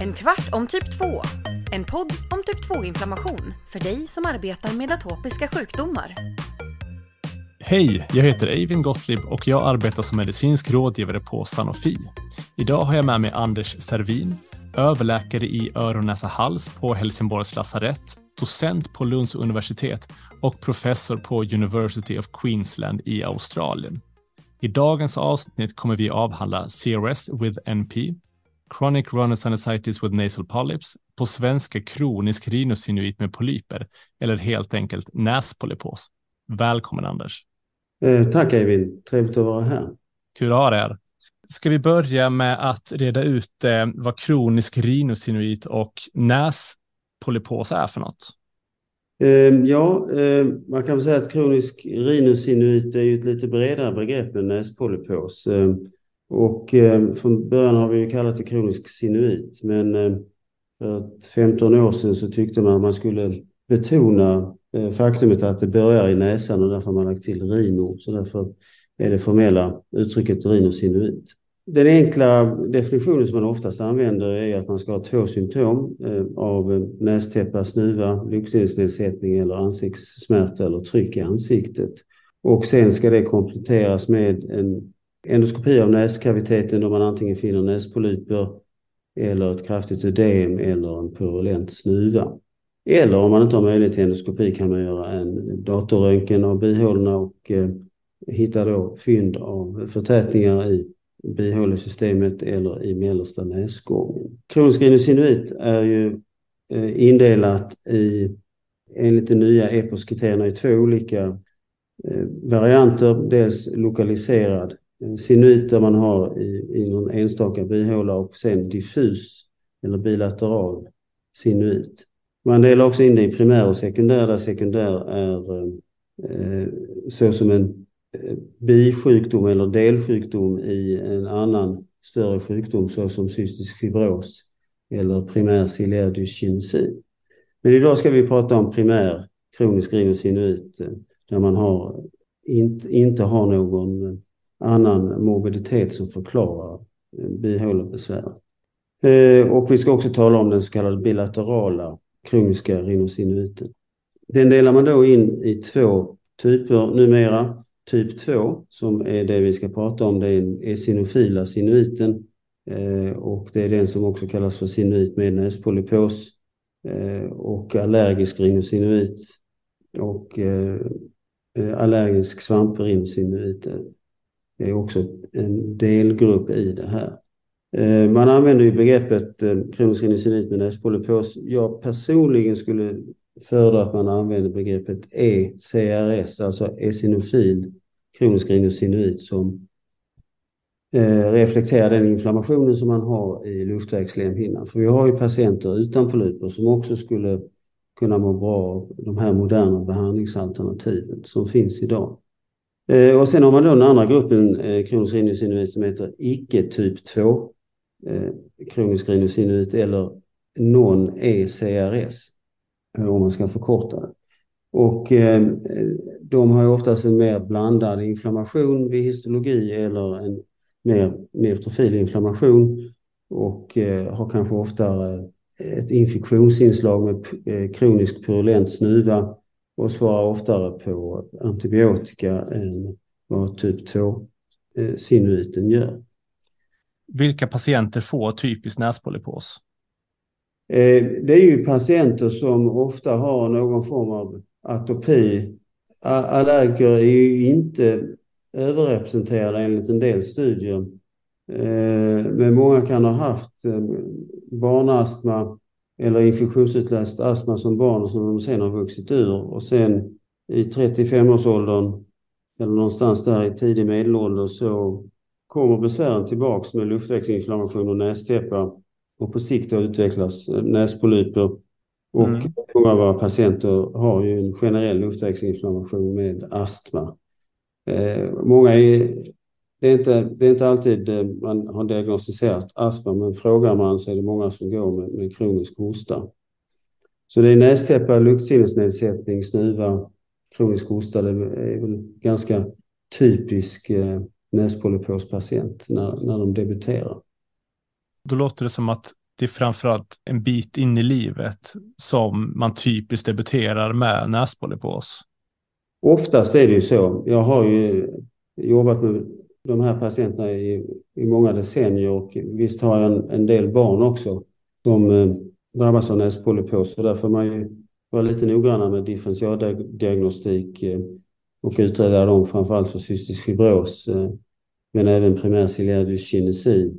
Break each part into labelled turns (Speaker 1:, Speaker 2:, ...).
Speaker 1: En kvart om typ 2. En podd om typ 2-inflammation för dig som arbetar med atopiska sjukdomar.
Speaker 2: Hej, jag heter Eivind Gottlieb och jag arbetar som medicinsk rådgivare på Sanofi. Idag har jag med mig Anders Servin, överläkare i öron, näsa, hals på Helsingborgs lasarett, docent på Lunds universitet och professor på University of Queensland i Australien. I dagens avsnitt kommer vi avhandla CRS with NP, Chronic rhinosinusitis with nasal polyps, på svenska kronisk rhinosinuit med polyper eller helt enkelt näspolypos. Välkommen Anders.
Speaker 3: Eh, tack Eivind, trevligt att vara här.
Speaker 2: Kul att ha dig här. Ska vi börja med att reda ut eh, vad kronisk rhinosinuit och näspolypos är för något?
Speaker 3: Ehm, ja, ehm, man kan väl säga att kronisk rhinosinuit är ju ett lite bredare begrepp än näspolypos. Ehm, och från början har vi ju kallat det kronisk sinuit, men för 15 år sedan så tyckte man att man skulle betona eh, faktumet att det börjar i näsan och därför har man lagt till rino. Så därför är det formella uttrycket rhinosinuit. Den enkla definitionen som man oftast använder är att man ska ha två symptom eh, av nästäppa, snuva, luktsinnesnedsättning eller ansiktssmärta eller tryck i ansiktet. Och sen ska det kompletteras med en endoskopi av näskaviteten då man antingen finner näspolyper eller ett kraftigt ödem eller en purulent snuva. Eller om man inte har möjlighet till endoskopi kan man göra en datorröntgen av bihålorna och eh, hitta då fynd av förtätningar i bihålesystemet eller i mellersta näsgången. Kronisk rhinosinuit är ju eh, indelat i, enligt de nya EPOS-kriterierna, i två olika eh, varianter. Dels lokaliserad eh, sinuit där man har i, i någon enstaka bihåla och sen diffus eller bilateral sinuit. Man delar också in det i primär och sekundär där sekundär är eh, så som en Eh, bisjukdom eller delsjukdom i en annan större sjukdom såsom cystisk fibros eller primär ciliär dyskinesi. Men idag ska vi prata om primär kronisk rhinosinuit eh, där man har, inte, inte har någon annan morbiditet som förklarar eh, bihålebesvär. Och vi ska också tala om den så kallade bilaterala kroniska rhinosinuiten. Den delar man då in i två typer numera. Typ 2 som är det vi ska prata om, det är sinofila sinuiten eh, och det är den som också kallas för sinuit med näspolypos eh, och allergisk rinosinuit och eh, allergisk svamprhinosinuit är också en delgrupp i det här. Man använder ju begreppet kronisk rhinosinuit med näspolypos. Jag personligen skulle föredrar att man använder begreppet ECRS, alltså esinofil kronisk rhinosinuit som eh, reflekterar den inflammationen som man har i luftvägslemhinnan. För vi har ju patienter utan polyper som också skulle kunna må bra av de här moderna behandlingsalternativen som finns idag. Eh, och sen har man då den andra gruppen eh, kronisk rhinosinuit som heter icke typ 2 eh, kronisk rhinosinuit eller non-ECRS om man ska förkorta det. Och eh, de har ju oftast en mer blandad inflammation vid histologi eller en mer neutrofil inflammation och eh, har kanske oftare ett infektionsinslag med eh, kronisk purulent snuva och svarar oftare på antibiotika än vad typ 2-sinuiten eh, gör.
Speaker 2: Vilka patienter får typisk näspolypos?
Speaker 3: Eh, det är ju patienter som ofta har någon form av atopi. Allergiker är ju inte överrepresenterade enligt en del studier. Eh, men många kan ha haft eh, barnastma eller infektionsutlöst astma som barn som de sen har vuxit ur och sen i 35-årsåldern eller någonstans där i tidig medelålder så kommer besvären tillbaks med luftvägsinflammation och nästäppa och på sikt då utvecklas näspolyper. Och mm. många av våra patienter har ju en generell luftvägsinflammation med astma. Eh, många är det är, inte, det är inte alltid eh, man har diagnostiserat astma, men frågar man så är det många som går med, med kronisk hosta. Så det är nästäppa, luktsinnesnedsättning, snuva, kronisk hosta. Det är väl ganska typisk eh, näspolypospatient när, när de debuterar.
Speaker 2: Då låter det som att det är framförallt en bit in i livet som man typiskt debuterar med näspolypos.
Speaker 3: Oftast är det ju så. Jag har ju jobbat med de här patienterna i, i många decennier och visst har jag en, en del barn också som eh, drabbas av näspolypos och där får man ju vara lite noggranna med differentialdiagnostik eh, och utreda dem framförallt för cystisk fibros eh, men även primär ciliär dyskinesi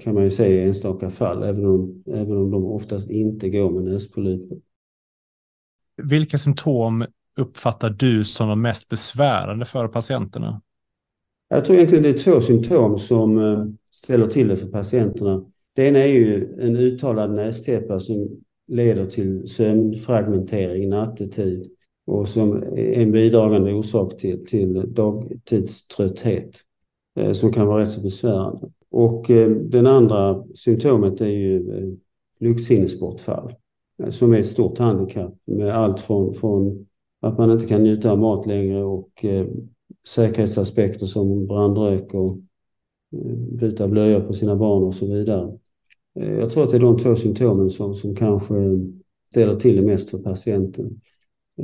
Speaker 3: kan man ju säga i enstaka fall även om, även om de oftast inte går med näspolyper.
Speaker 2: Vilka symptom uppfattar du som de mest besvärande för patienterna?
Speaker 3: Jag tror egentligen det är två symptom som eh, ställer till det för patienterna. Det ena är ju en uttalad nästäppa som leder till sömnfragmentering nattetid och som är en bidragande orsak till, till dagtidströtthet eh, som kan vara rätt så besvärande. Och eh, den andra symptomet är ju eh, luktsinnesbortfall eh, som är ett stort handikapp med allt från, från att man inte kan njuta av mat längre och eh, säkerhetsaspekter som brandrök och eh, byta blöjor på sina barn och så vidare. Eh, jag tror att det är de två symptomen som, som kanske ställer till det mest för patienten.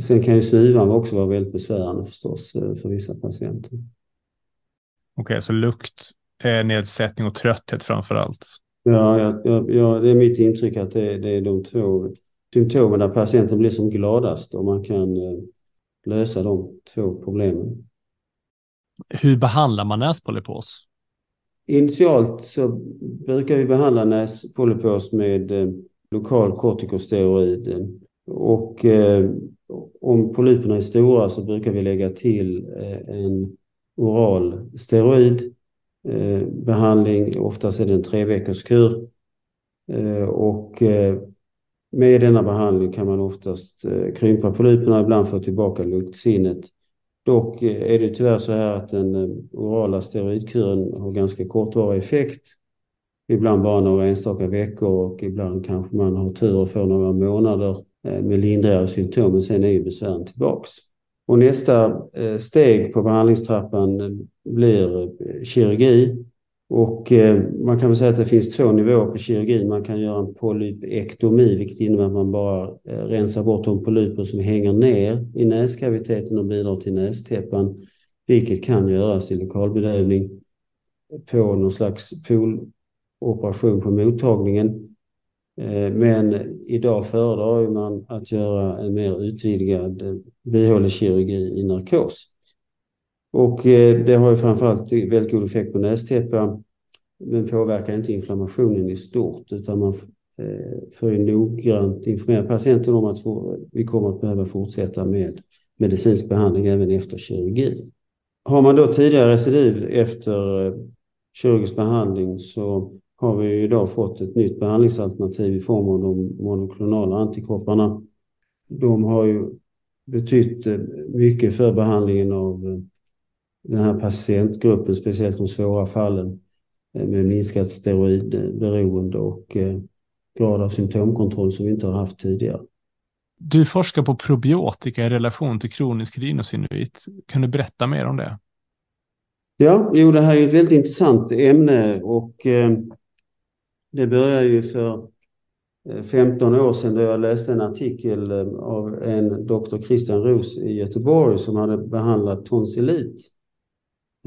Speaker 3: Sen kan ju snuvan också vara väldigt besvärande förstås eh, för vissa patienter.
Speaker 2: Okej, okay, så lukt, nedsättning och trötthet framför allt?
Speaker 3: Ja, ja, ja, det är mitt intryck att det, det är de två symptomen där patienten blir som gladast och man kan lösa de två problemen.
Speaker 2: Hur behandlar man näspolypos?
Speaker 3: Initialt så brukar vi behandla näspolypos med eh, lokal kortikosteroid. Och eh, om polyperna är stora så brukar vi lägga till eh, en oral steroid eh, behandling. Oftast är det en tre veckors kur. Eh, och eh, med denna behandling kan man oftast eh, krympa polyperna, ibland få tillbaka luktsinnet. Dock eh, är det tyvärr så här att den eh, orala steroidkuren har ganska kortvarig effekt. Ibland bara några enstaka veckor och ibland kanske man har tur och får några månader med lindrigare symptom, men sen är ju besvären tillbaks. Och nästa eh, steg på behandlingstrappan eh, blir eh, kirurgi och man kan väl säga att det finns två nivåer på kirurgin. Man kan göra en polypektomi, vilket innebär att man bara rensar bort de polyper som hänger ner i näskaviteten och bidrar till nästäppan, vilket kan göras i lokalbedövning på någon slags pooloperation på mottagningen. Eh, men idag föredrar man att göra en mer utvidgad eh, bihålekirurgi i narkos. Och eh, det har ju framförallt väldigt god effekt på nästäppa men påverkar inte inflammationen i stort utan man får ju noggrant informera patienten om att vi kommer att behöva fortsätta med medicinsk behandling även efter kirurgi. Har man då tidigare recidiv efter kirurgisk behandling så har vi idag fått ett nytt behandlingsalternativ i form av de monoklonala antikropparna. De har ju betytt mycket för behandlingen av den här patientgruppen, speciellt de svåra fallen eh, med minskat steroidberoende och eh, grad av symptomkontroll som vi inte har haft tidigare.
Speaker 2: Du forskar på probiotika i relation till kronisk rhinosinuit. Kan du berätta mer om det?
Speaker 3: Ja, jo, det här är ett väldigt intressant ämne och eh, det började ju för eh, 15 år sedan då jag läste en artikel eh, av en doktor Christian Roos i Göteborg som hade behandlat tonsillit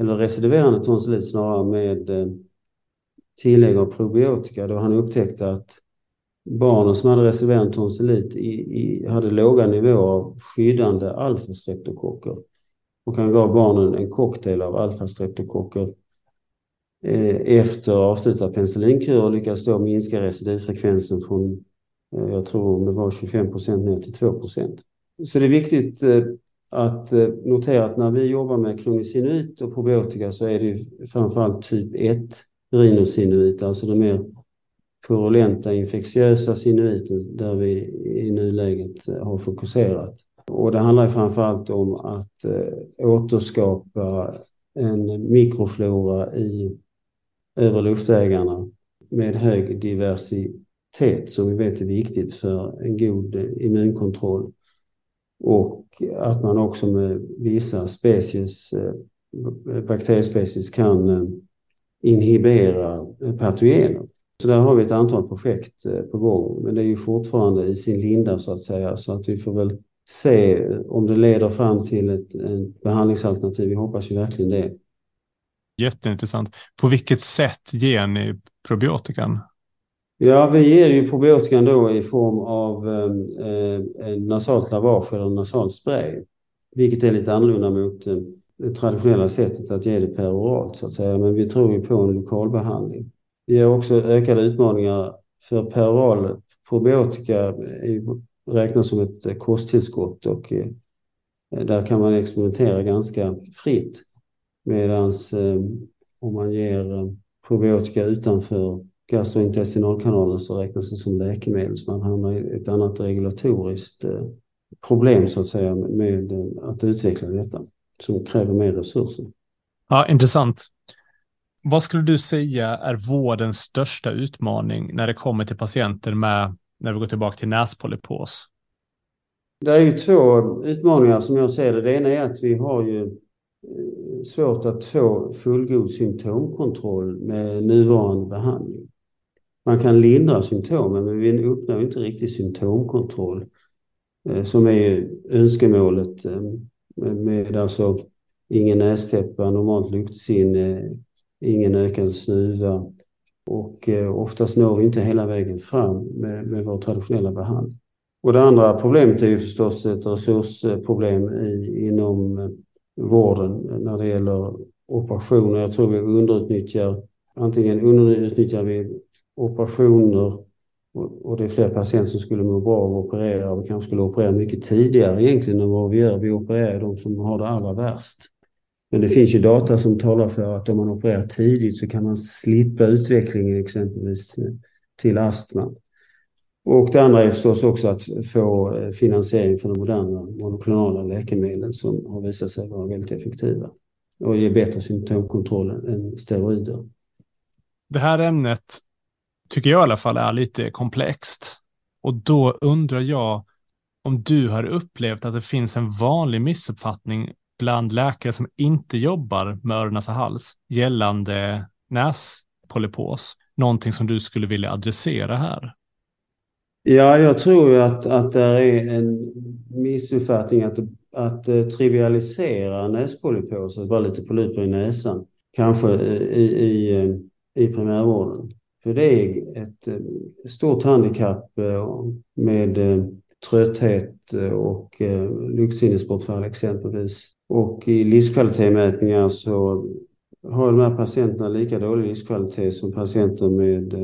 Speaker 3: eller recidiverande tonsillit snarare med eh, tillägg av probiotika. Då han upptäckte att barnen som hade recidiverande tonsillit i, i, hade låga nivåer av skyddande alfastreptokocker. Och han gav barnen en cocktail av alfastreptokocker. Eh, efter avslutad penicillinkur och lyckades då minska recidivfrekvensen från, eh, jag tror det var 25 procent ner till 2 procent. Så det är viktigt eh, att notera att när vi jobbar med kronisk sinuit och probiotika så är det framförallt typ 1 rinosinuit, alltså de mer purulenta infektiösa sinuiten där vi i nuläget har fokuserat. Och det handlar framförallt om att återskapa en mikroflora i över luftvägarna med hög diversitet som vi vet är viktigt för en god eh, immunkontroll och att man också med vissa species eh, bakteriespecies kan eh, inhibera patogener. Så där har vi ett antal projekt på gång, men det är ju fortfarande i sin linda så att säga, så att vi får väl se om det leder fram till ett, ett behandlingsalternativ. Vi hoppas ju verkligen det.
Speaker 2: Jätteintressant. På vilket sätt ger ni probiotikan?
Speaker 3: Ja, vi ger ju probiotikan då i form av eh, eh, nasalt lavage eller nasalt spray. Vilket är lite annorlunda mot eh, det traditionella sättet att ge det peroralt så att säga. Men vi tror ju på en lokalbehandling. Vi har också ökade utmaningar för peroral probiotika räknas som ett kosttillskott och eh, där kan man experimentera ganska fritt. Medan eh, om man ger eh, probiotika utanför gastrointestinalkanalen så räknas det som läkemedel. Så man hamnar i ett annat regulatoriskt problem så att säga med att utveckla detta som kräver mer resurser.
Speaker 2: Ja, intressant. Vad skulle du säga är vårdens största utmaning när det kommer till patienter med, när vi går tillbaka till näspolypos?
Speaker 3: Det är ju två utmaningar som jag ser det. Det ena är att vi har ju eh, Eh, svårt att få fullgod symptomkontroll med nuvarande behandling. Man kan lindra symptomen men vi uppnår inte riktigt symptomkontroll eh, som är önskemålet eh, med alltså ingen nästäppa, normalt luktsinne, ingen ökad snuva och oftast når vi inte hela vägen fram med, med vår traditionella behandling. Och det andra problemet är ju förstås ett resursproblem i, inom vården när det gäller operationer. Jag tror vi underutnyttjar, antingen underutnyttjar vi operationer och det är fler patienter som skulle må bra av att operera och vi kanske skulle operera mycket tidigare egentligen än vad vi gör. Vi opererar de som har det allra värst. Men det finns ju data som talar för att om man opererar tidigt så kan man slippa utvecklingen exempelvis till astma. Och det andra är förstås också att få eh, finansiering för de moderna monoklonala läkemedlen som har visat sig vara väldigt effektiva och ge bättre symptomkontroll än steroider.
Speaker 2: Det här ämnet tycker jag i alla fall är lite komplext. Och då undrar jag om du har upplevt att det finns en vanlig missuppfattning bland läkare som inte jobbar med öron, näsa, hals gällande näspolypos. Någonting som du skulle vilja adressera här?
Speaker 3: Ja, jag tror ju att, att det är en missuppfattning att, att uh, trivialisera att bara lite polyper i näsan, kanske eh, i, i, eh, i primärvården. För det är ett stort handikapp med trötthet och luktsinnesbortfall exempelvis. Och i livskvalitetsmätningar så har de här patienterna lika dålig livskvalitet som patienter med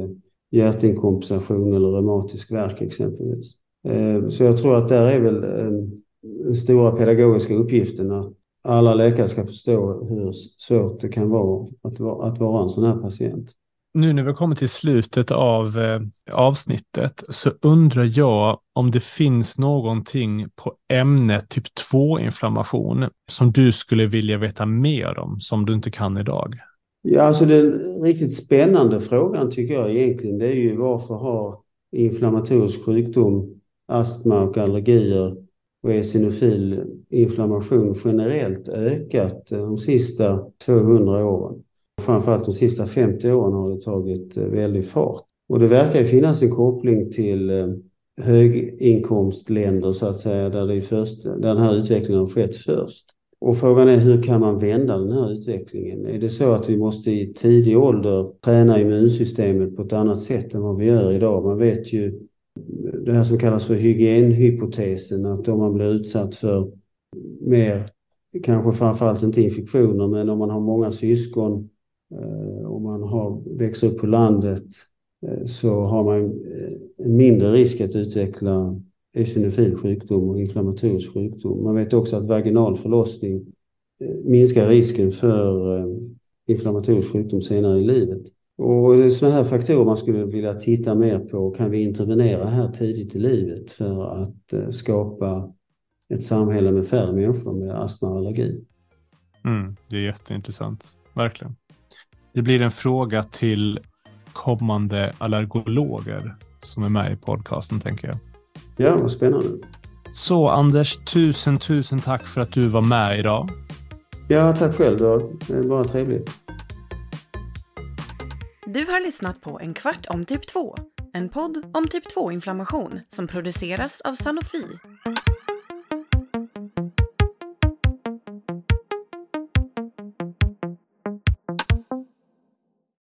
Speaker 3: hjärtinkompensation eller reumatisk värk exempelvis. Eh, så jag tror att där är väl eh, den stora pedagogiska uppgiften att alla läkare ska förstå hur svårt det kan vara att, vara, att vara en sån här patient.
Speaker 2: Nu när vi kommer till slutet av eh, avsnittet så undrar jag om det finns någonting på ämnet typ 2-inflammation som du skulle vilja veta mer om som du inte kan idag?
Speaker 3: Ja, alltså den riktigt spännande frågan tycker jag egentligen det är ju varför har inflammatorisk sjukdom, astma och allergier och eosinofil inflammation generellt ökat de sista 200 åren. Framförallt de sista 50 åren har det tagit eh, väldigt fart. Och det verkar ju finnas en koppling till eh, höginkomstländer så att säga, där, det först, där den här utvecklingen har skett först. Och frågan är hur kan man vända den här utvecklingen? Är det så att vi måste i tidig ålder träna immunsystemet på ett annat sätt än vad vi gör idag? Man vet ju det här som kallas för hygienhypotesen, att om man blir utsatt för mer, kanske framförallt inte infektioner, men om man har många syskon, eh, om man har, växer upp på landet, eh, så har man eh, en mindre risk att utveckla eosinofil sjukdom och inflammatorisk sjukdom. Man vet också att vaginal förlossning eh, minskar risken för eh, inflammatorisk sjukdom senare i livet. Och det är sådana här faktorer man skulle vilja titta mer på. Kan vi intervenera här tidigt i livet för att eh, skapa ett samhälle med färre människor med astma och allergi?
Speaker 2: Mm, det är jätteintressant, verkligen. Det blir en fråga till kommande allergologer som är med i podcasten, tänker jag.
Speaker 3: Ja, vad spännande.
Speaker 2: Så Anders, tusen, tusen tack för att du var med idag.
Speaker 3: Ja, tack själv. Det var bara trevligt.
Speaker 1: Du har lyssnat på En kvart om typ 2. En podd om typ 2-inflammation som produceras av Sanofi.